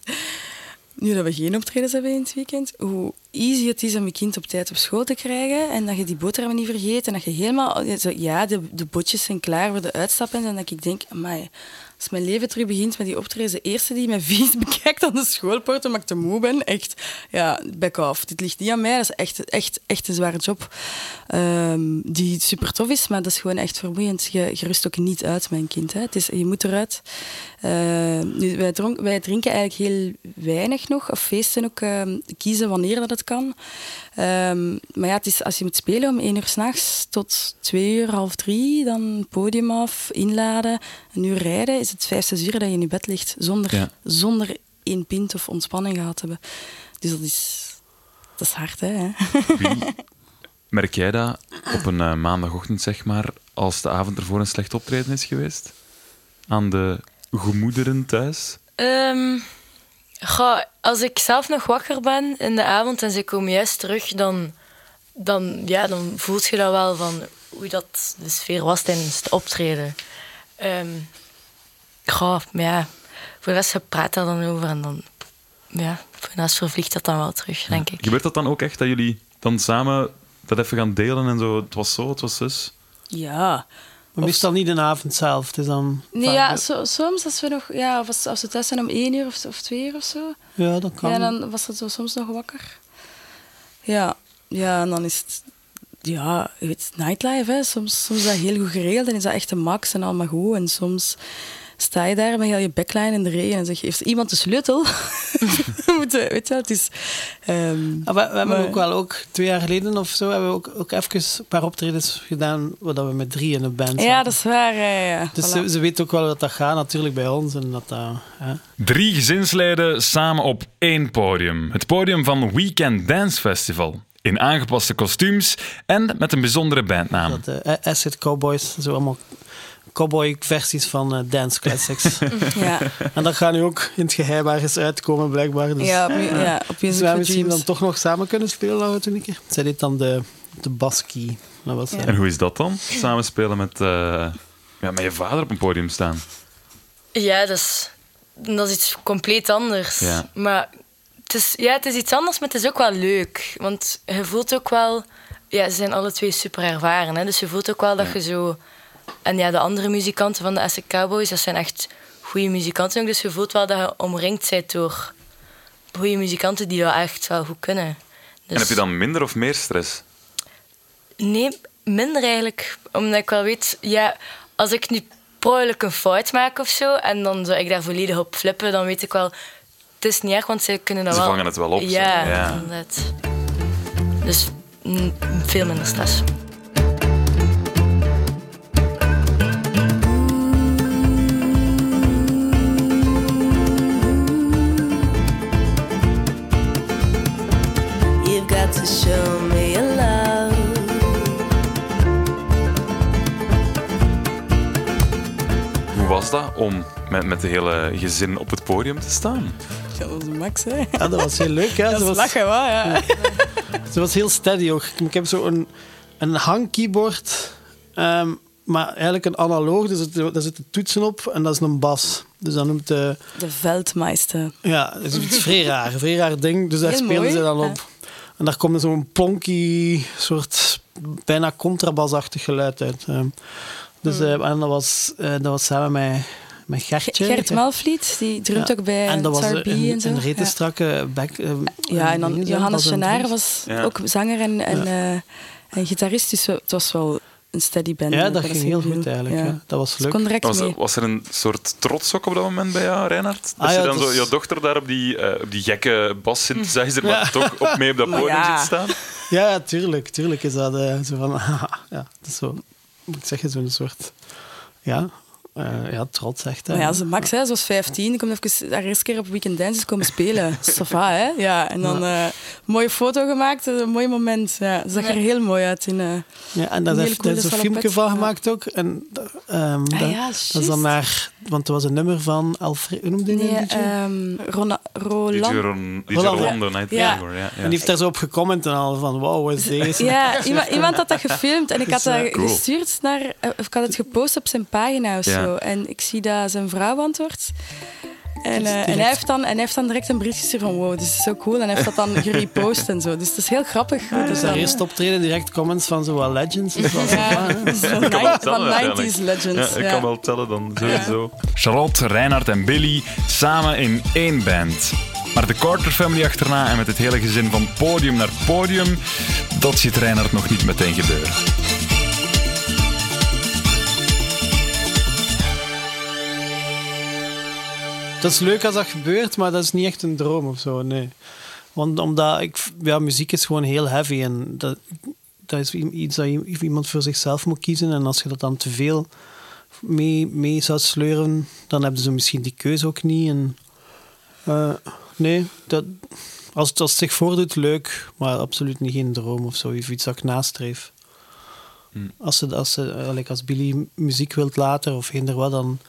nu dat we geen optredens hebben in het weekend, hoe easy het is om je kind op tijd op school te krijgen en dat je die boterhammen niet vergeet en dat je helemaal... Ja, de, de botjes zijn klaar voor de uitstappen en dat ik denk, amai, als mijn leven terug begint met die optreden, de eerste die mij vies bekijkt aan de schoolpoort omdat ik te moe ben, echt, ja, back off. Dit ligt niet aan mij, dat is echt, echt, echt een zware job ehm, die super tof is, maar dat is gewoon echt vermoeiend. Je, rust ook niet uit, mijn kind. Hè. Het is, je moet eruit. Eh, nu, wij, dronk- wij drinken eigenlijk heel weinig nog, of feesten ook, ehm, kiezen wanneer dat het kan. Ehm, maar ja, het is, als je moet spelen om één uur s'nachts tot twee uur, half drie, dan podium af, inladen, een uur rijden, is het vijf, zes uur dat je in je bed ligt zonder, Ja. zonder één pint of ontspanning gehad te hebben. Dus dat is, dat is hard, hè? Wie merk jij dat op een eh, maandagochtend, zeg maar, als de avond ervoor een slecht optreden is geweest? Aan de gemoederen thuis? Ehm, goh, als ik zelf nog wakker ben in de avond en ze komen juist terug, dan, dan, ja, dan voelt je dat wel van hoe dat de sfeer was tijdens het optreden. Ehm goh, maar ja, voor de rest je praat daar dan over en dan, ja, voor de rest vervliegt dat dan wel terug, denk ik. Gebeurt dat dan ook echt dat jullie dan samen dat even gaan delen en zo? Het was zo, het was zus. Ja. Maar meestal niet de avond zelf. Het is dan Nee, vaak ja, de- so- soms als we nog, ja, of als, als we thuis zijn om één uur of, of twee uur of zo, ja, dat kan. ja, dan was dat zo soms nog wakker. Ja, ja, en dan is het, ja, je weet, nightlife, hè. Soms, soms is dat heel goed geregeld en is dat echt een max en allemaal goed. En soms sta je daar met heel je backline in de regen en zeg je, heeft iemand de sleutel? We moeten, weet je wel, het is... ehm, Ah, we, we hebben maar- ook wel ook twee jaar geleden of zo hebben we ook, ook even een paar optredens gedaan waar dat we met drie in een band ja, dat is waar. Ja, ja. Dus Voilà. ze, ze weten ook wel dat dat gaat natuurlijk bij ons. En dat, dat, hè. Drie gezinsleden samen op één podium. Het podium van Weekend Dance Festival. In aangepaste kostuums en met een bijzondere bandnaam. dat eh, Acid Cowboys, zo allemaal cowboy versies van eh, dance classics. Ja, en dat gaat nu ook in het geheim ergens uitkomen blijkbaar. Dus, ja, op, ja, op dus wij misschien dan toch nog samen kunnen spelen we toen een keer. Zij deed dan de, de. Dat was, eh, En hoe is dat dan? Samen spelen met, eh, ja, met je vader op een podium staan. Ja, dat is, dat is iets compleet anders. Ja. Maar het is, ja, het is iets anders, maar het is ook wel leuk. Want je voelt ook wel... Ja, ze zijn alle twee super ervaren. Hè? Dus je voelt ook wel dat je zo... En ja, de andere muzikanten van de Acid Cowboys, dat zijn echt goede muzikanten. ook. Dus je voelt wel dat je omringd bent door goede muzikanten die dat echt wel goed kunnen. Dus, En heb je dan minder of meer stress? Nee, minder eigenlijk. Omdat ik wel weet, ja, als ik nu per ongeluk een fout maak of zo, en dan zou ik daar volledig op flippen, dan weet ik wel, het is niet erg, want ze kunnen dat Ze wel. vangen het wel op. Ja, Ja. inderdaad. Dus mm, veel minder stress. To show me your love. Hoe was dat om met, met de hele gezin op het podium te staan? Ja, dat is max, hè. ja, dat was heel leuk. Hè? Dat was, lachen, wel, ja. ze was heel steady ook. Ik heb zo een, een hangkeyboard, ehm, maar eigenlijk een analoog. Dus het, daar zitten toetsen op en dat is een bas. Dus dat noemt de... De Veldmeister. Ja, het is vrij raar. Een vrij raar ding. Dus daar Heel spelen mooi, ze dan ja. En daar komt zo'n plonky, soort bijna contrabasachtig geluid uit. ehm. Dus, Hmm. eh, en dat was, eh, dat was samen met, met Gertje. Gert Malvliet, die drumt Ja. ook bij En dat was een, en zo. een rete ja. strakke back. eh, Ja, en dan Johannes Genaar was Ja. ook zanger en, en, eh, en gitarist, dus het was wel een steady band. Ja, dat ging heel goed eigenlijk. Ja. Ja. Dat was Ze leuk. Was, mee. was er een soort trots ook op dat moment bij jou, Reinhard? Dat Ah, je ja, dan dat zo je dochter daar op die, eh, op die gekke bas-synthesizer, maar toch op mee op dat podium ja. zit staan? Ja, ja, tuurlijk. Tuurlijk is dat eh, zo van... ja, dat is zo... Moet ik zeggen, zo'n soort... Ja, eh, ja, trots echt. Hè. Maar ja, ze Max, hè, ze was 15, ik kom even haar eerste keer op Weekend Dance is komen spelen. Safa, hè? Ja, en dan eh, een mooie foto gemaakt, een mooi moment. Ja, ze zag er heel mooi uit in... eh, Ja, en daar is daar een filmpje van ja. gemaakt ook. En, ehm, dat, Ah ja, dat is dan naar... Want er was een nummer van Alfred... Hoe noemde nee, ehm, Rona- DJ, Roland. Ron, DJ Roland. Night Ja. Ja. ja. En die heeft daar zo op gecomment en al van... Wow, wat is deze? Ja, iemand, iemand had dat gefilmd en ik had dat eh, cool. gestuurd naar... eh, Of ik had het gepost op zijn pagina of Ja. zo. En ik zie dat zijn vrouw antwoordt. En, eh, en, hij heeft dan, en hij heeft dan direct een bericht gestuurd van wow, dit is zo cool. En hij heeft dat dan gerepost en zo. Dus het is heel grappig. hoe Dus dat- daar eerst optreden, direct comments van zo wat legends. Dat Ja, dus van, Ik kan wel nine- tellen, van uiteindelijk. 90s legends. Ja, ik ja. kan wel tellen dan, sowieso. Charlotte, Reinhard en Billy samen in één band. Maar de Carter Family achterna en met het hele gezin van podium naar podium, dat ziet Reinhard nog niet meteen gebeuren. Dat is leuk als dat gebeurt, maar dat is niet echt een droom of zo, nee. Want omdat ik, ja, muziek is gewoon heel heavy en dat, dat is iets dat iemand voor zichzelf moet kiezen. En als je dat dan te veel mee, mee zou sleuren, dan hebben ze misschien die keuze ook niet. En, eh, nee, dat, als, het, als het zich voordoet, leuk, maar absoluut niet geen droom of zo, of iets dat ik nastreef. Als, ze, als, ze, eh, als Billy muziek wilt laten of eender wat, dan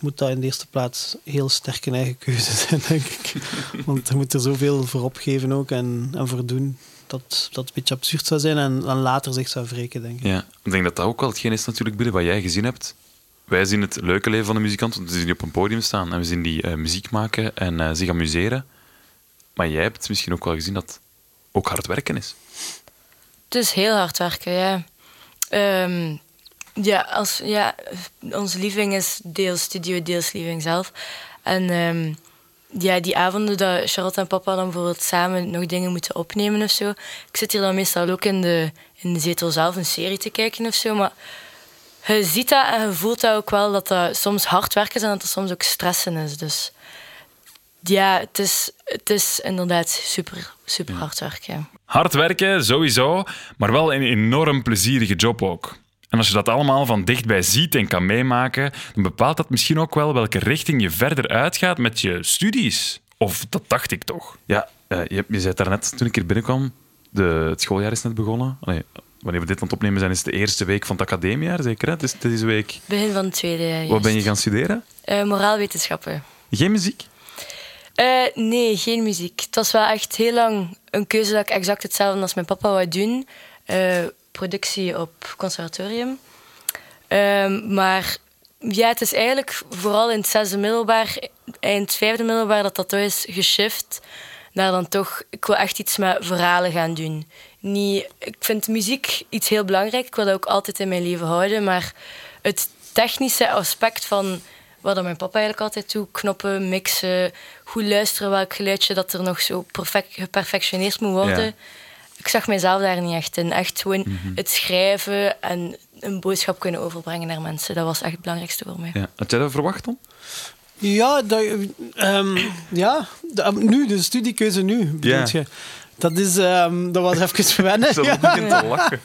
moet dat in de eerste plaats heel sterk een eigen keuze zijn, denk ik. Want je moet er zoveel voor opgeven ook en, en voor doen dat dat een beetje absurd zou zijn en dan later zich zou wreken, denk ik. Ja, ik denk dat dat ook wel hetgeen is natuurlijk, Billy, wat jij gezien hebt. Wij zien het leuke leven van de muzikant, want we zien die op een podium staan en we zien die eh, muziek maken en eh, zich amuseren. Maar jij hebt misschien ook wel gezien dat het ook hard werken is. Het is heel hard werken, ja. Ehm, ja, als, ja, onze living is deels studio, deels living zelf. En ehm, ja, die avonden dat Charlotte en papa dan bijvoorbeeld samen nog dingen moeten opnemen of zo. Ik zit hier dan meestal ook in de, in de zetel zelf een serie te kijken of zo. Maar je ziet dat en je voelt dat ook wel dat dat soms hard werken is en dat het soms ook stressen is. Dus ja, het is, het is inderdaad super, super hard werken. Hard werken, sowieso, maar wel een enorm plezierige job ook. En als je dat allemaal van dichtbij ziet en kan meemaken, dan bepaalt dat misschien ook wel welke richting je verder uitgaat met je studies. Of dat dacht ik toch. Ja, eh, je, je zei daarnet toen ik hier binnenkwam, de, het schooljaar is net begonnen. Allee, wanneer we dit aan het opnemen zijn, is het de eerste week van het academiejaar, zeker? Hè? Het is deze week. Begin van het tweede jaar. Wat ben je gaan studeren? Eh, moraalwetenschappen. Geen muziek? Eh, nee, geen muziek. Het was wel echt heel lang een keuze dat ik exact hetzelfde als mijn papa wou doen. Eh, productie op conservatorium. Ehm, maar ja, het is eigenlijk vooral in het zesde middelbaar, eind vijfde middelbaar, dat dat toch is geshift naar dan toch... Ik wil echt iets met verhalen gaan doen. Niet, ik vind muziek iets heel belangrijk. Ik wil dat ook altijd in mijn leven houden. Maar het technische aspect van wat dan mijn papa eigenlijk altijd doet, knoppen, mixen, goed luisteren welk geluidje dat er nog zo perfect, geperfectioneerd moet worden. Ja. Ik zag mezelf daar niet echt in. Echt gewoon het schrijven en een boodschap kunnen overbrengen naar mensen. Dat was echt het belangrijkste voor mij. Ja. Had jij dat verwacht dan? Ja, dat, ehm, ja nu, de studiekeuze nu, bedoel je. Dat, is, ehm, dat was even wennen. Ze Ja. begint te lachen.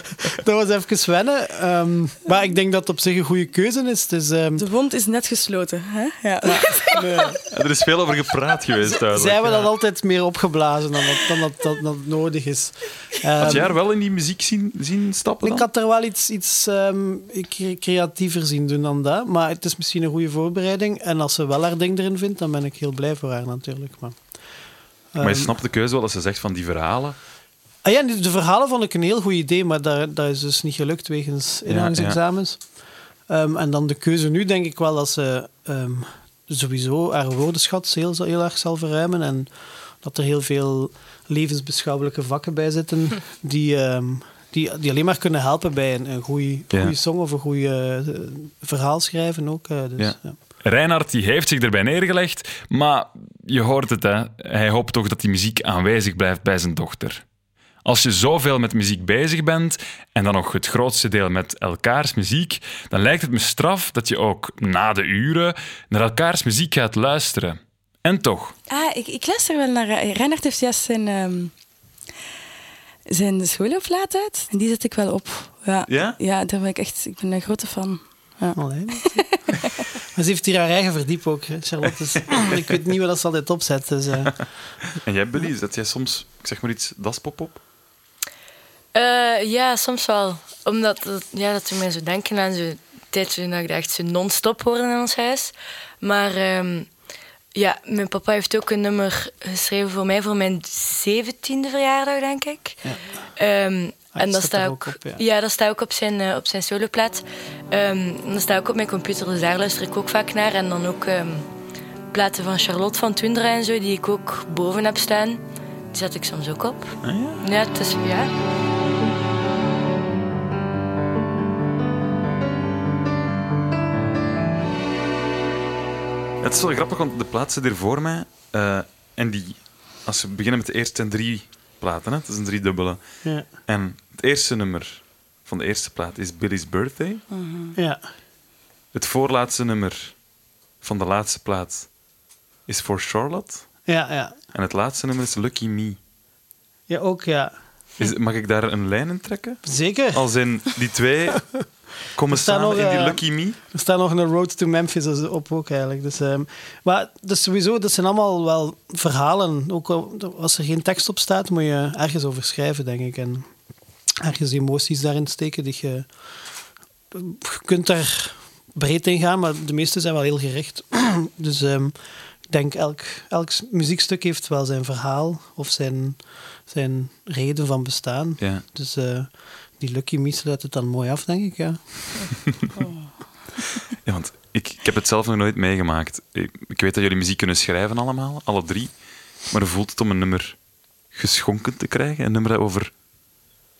Dat was even wennen. ehm, maar ik denk dat het op zich een goede keuze is. Ehm, De wond is net gesloten. Hè? Ja. nee. Er is veel over gepraat geweest, duidelijk. Zij hebben dat altijd meer opgeblazen dan dat, dan dat, dat, dat nodig is. Had Ehm, jij haar wel in die muziek zien, zien stappen dan? ik had er wel iets, iets ehm, cre- creatiever zien doen dan dat. Maar het is misschien een goede voorbereiding. En als ze wel haar ding erin vindt, dan ben ik heel blij voor haar natuurlijk. Maar, Maar je ehm, snapt de keuze wel als ze zegt van die verhalen. Ah ja, de verhalen vond ik een heel goed idee, maar dat, dat is dus niet gelukt wegens inhoudsexamens. Ehm, en dan de keuze nu, denk ik wel dat ze ehm, sowieso haar woordenschat heel, heel erg zal verruimen. En dat er heel veel levensbeschouwelijke vakken bij zitten die, die, die alleen maar kunnen helpen bij een, een goede Ja. song of een goed verhaal schrijven ook. eh, dus, Ja. Reinhard die heeft zich erbij neergelegd, maar je hoort het, hè. hij hoopt toch dat die muziek aanwezig blijft bij zijn dochter. Als je zoveel met muziek bezig bent en dan nog het grootste deel met elkaars muziek, dan lijkt het me straf dat je ook na de uren naar elkaars muziek gaat luisteren. En toch, Ah, ik, ik luister wel naar... eh, Reinhard heeft juist zijn, ehm zijn uit. En die zet ik wel op. Ja, Ja? ja daar ben ik echt... Ik ben een grote fan. Ja. Allee, maar ze heeft hier haar eigen verdiep ook, hè, Charlotte. Dus ik weet niet wat dat ze altijd opzet. Dus, eh, En jij, Billy, zet jij soms, ik zeg maar iets, daspop op? Eh, ja, soms wel. Omdat dat, ja, dat doet mij zo denken aan zo'n tijd toen ik dat echt zo non-stop hoorde in ons huis. Maar ehm, ja, mijn papa heeft ook een nummer geschreven voor mij voor mijn zeventiende verjaardag, denk ik. Ehm, Ah, en dat staat ook, op, ja. ja. dat staat ook op zijn, eh, op zijn soloplaat. Ehm, en dat staat ook op mijn computer, dus daar luister ik ook vaak naar. En dan ook ehm, platen van Charlotte van Tundra en zo, die ik ook boven heb staan, die zet ik soms ook op. Ah, ja? Ja, het is, ja. Het is wel grappig, want de plaat zit hier voor mij. eh, en die, als we beginnen met de eerste drie platen, hè, het is een driedubbele. Ja. En het eerste nummer van de eerste plaat is Billy's Birthday. Ja. Het voorlaatste nummer van de laatste plaat is For Charlotte. Ja, ja. En het laatste nummer is Lucky Me. Ja, ook, ja. Is, mag ik daar een lijn in trekken? Zeker. Als in die twee komen staan samen nog, in die eh, Lucky Me? Er staat nog een Road to Memphis op ook eigenlijk. Dus, ehm, maar dus sowieso, dat zijn allemaal wel verhalen. Ook al, als er geen tekst op staat, moet je ergens over schrijven, denk ik. En ergens emoties daarin steken. Die je, je kunt daar breed in gaan, maar de meeste zijn wel heel gericht. dus ehm, ik denk, elk, elk muziekstuk heeft wel zijn verhaal of zijn, zijn reden van bestaan. Ja. Dus eh, die Lucky Me sluit het dan mooi af, denk ik, ja. Ja, want ik, ik heb het zelf nog nooit meegemaakt. Ik, ik weet dat jullie muziek kunnen schrijven allemaal, alle drie. Maar hoe voelt het om een nummer geschonken te krijgen? Een nummer dat over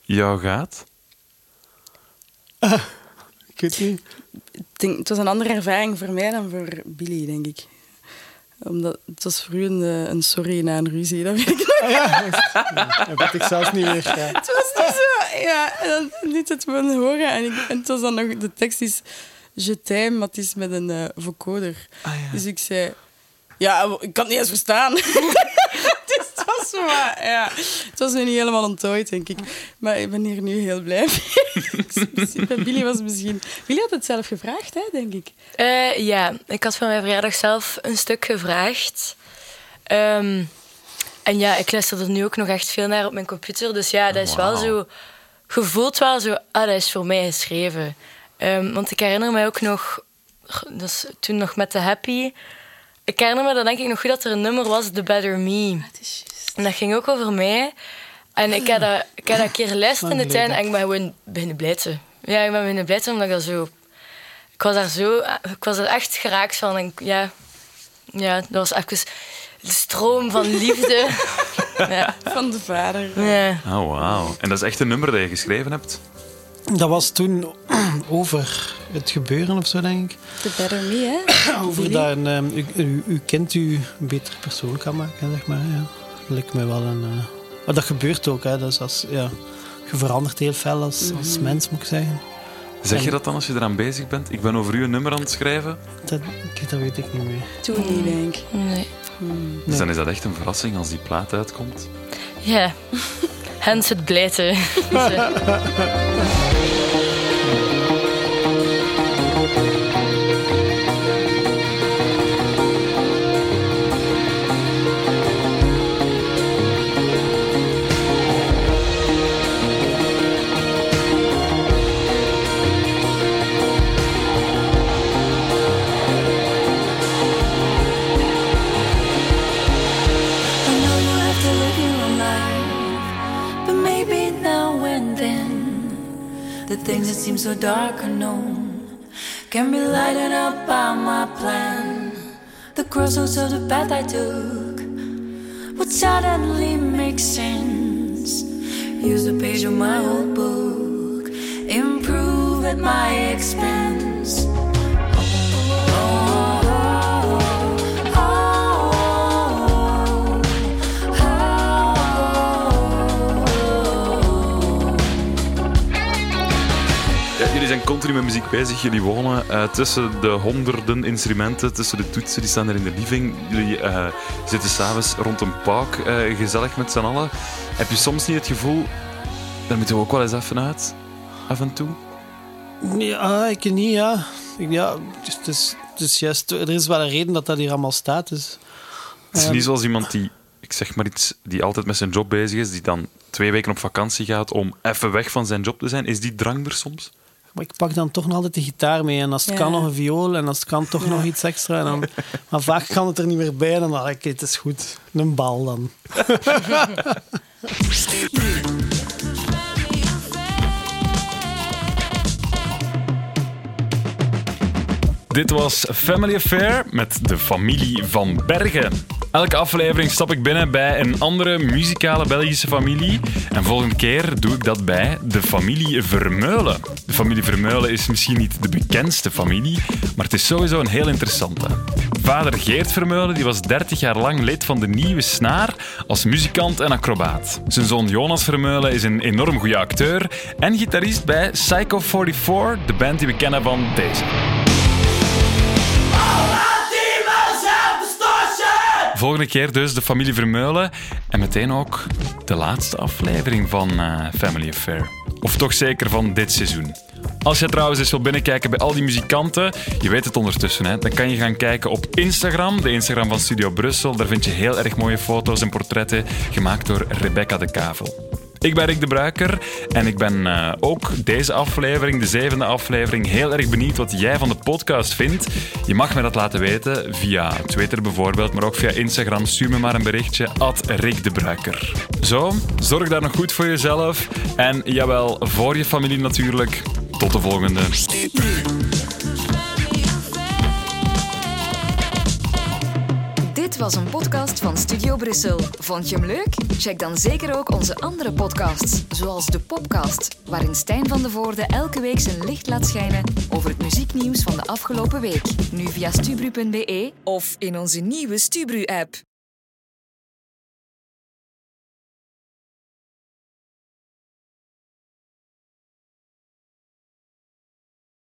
jou gaat? Ik weet niet. Ik denk, het was een andere ervaring voor mij dan voor Billy, denk ik. Omdat, het was voor u een, eh, een sorry na een ruzie, dat weet ik nog. Ah, ja, dat weet ik zelfs niet meer. Ja. Het was niet zo... Ja, en dan liet het me horen. En, ik, en het was dan nog... De tekst is... Je t'aime, maar het is met een eh, vocoder. Dus ik zei... Ja, ik kan het niet eens verstaan. dus het was zo... wat- Ja, het was nu niet helemaal onttooid, denk ik. Maar ik ben hier nu heel blij mee. Billy was misschien... Billy had het zelf gevraagd, hè, denk ik. Eh, ja, ik had voor mijn verjaardag zelf een stuk gevraagd. Ehm, en ja, ik luister er nu ook nog echt veel naar op mijn computer. Dus ja, dat is wel zo... Gevoeld wel zo... Ah, dat is voor mij geschreven. Ehm, want ik herinner me ook nog... Dat is toen nog met de Happy. Ik herinner me dan denk ik nog goed dat er een nummer was, The Better Me. En dat ging ook over mij. En ik heb dat, ik heb dat een keer geluisterd in de tuin en ik ben gewoon beginnen blijten. Ja, ik ben beginnen blijten omdat ik dat zo... Ik was daar zo... Ik was er echt geraakt van. En ja, ja, dat was even de stroom van liefde. ja. Van de vader. ja. Oh, wauw. En dat is echt een nummer dat je geschreven hebt? Dat was toen over het gebeuren of zo, denk ik. The better me, hè? Over dat een, ehm, u, u, uw kind u een beter persoon kan maken, zeg maar. Ja. Dat lijkt mij wel een... eh, Maar dat gebeurt ook, hè. Dus als, ja, je verandert heel veel als, als mens, moet ik zeggen. Zeg je dat dan als je eraan bezig bent? Ik ben over u een nummer aan het schrijven. Dat, ik- dat weet ik niet meer. Toen niet, denk ik. Nee. Dus dan is dat echt een verrassing als die plaat uitkomt. Ja. Hens het blijten. the things that seem so dark unknown can be lighted up by my plan. The crossroads of the path I took would suddenly make sense. Use a page of my old book, improve at my expense. Continu met muziek bezig. Jullie wonen eh, tussen de honderden instrumenten, tussen de toetsen, die staan er in de living. Jullie eh, zitten s'avonds rond een pauk, eh, gezellig met z'n allen. Heb je soms niet het gevoel, daar moeten we ook wel eens even uit, af en toe? Ja, ik niet, ja. Ik- ja het, is, het, is, het is juist... Er is wel een reden dat dat hier allemaal staat, dus... Het is Ehm. niet zoals iemand die, ik zeg maar iets, die altijd met zijn job bezig is, die dan twee weken op vakantie gaat om even weg van zijn job te zijn. Is die drang er soms? Maar ik pak dan toch nog altijd de gitaar mee. En als het Ja. kan nog een viool en als het kan toch nog iets extra. En dan, maar vaak kan het er niet meer bij. En dan dacht ik, het is goed. Een bal dan. Dit was Family Affair met de familie van Bergen. Elke aflevering stap ik binnen bij een andere muzikale Belgische familie. En volgende keer doe ik dat bij de familie Vermeulen. De familie Vermeulen is misschien niet de bekendste familie, maar het is sowieso een heel interessante. Vader Geert Vermeulen die was 30 jaar lang lid van de Nieuwe Snaar als muzikant en acrobaat. Zijn zoon Jonas Vermeulen is een enorm goede acteur en gitarist bij Psycho 44, de band die we kennen van deze. Volgende keer dus de familie Vermeulen en meteen ook de laatste aflevering van eh, Family Affair. Of toch zeker van dit seizoen. Als je trouwens eens wil binnenkijken bij al die muzikanten, je weet het ondertussen, hè, dan kan je gaan kijken op Instagram, de Instagram van Studio Brussel. Daar vind je heel erg mooie foto's en portretten gemaakt door Rebecca de Kavel. Ik ben Rick de Bruiker en ik ben eh, ook deze aflevering, de zevende aflevering, heel erg benieuwd wat jij van de podcast vindt. Je mag me dat laten weten via Twitter bijvoorbeeld, maar ook via Instagram. Stuur me maar een berichtje, at Rick de Bruiker. Zo, zorg daar nog goed voor jezelf en jawel, voor je familie natuurlijk. Tot de volgende. Dit was een podcast van Studio Brussel. Vond je hem leuk? Check dan zeker ook onze andere podcasts, zoals de Popcast, waarin Stijn van de Voorde elke week zijn licht laat schijnen over het muzieknieuws van de afgelopen week. Nu via stubru.be of in onze nieuwe Stubru-app.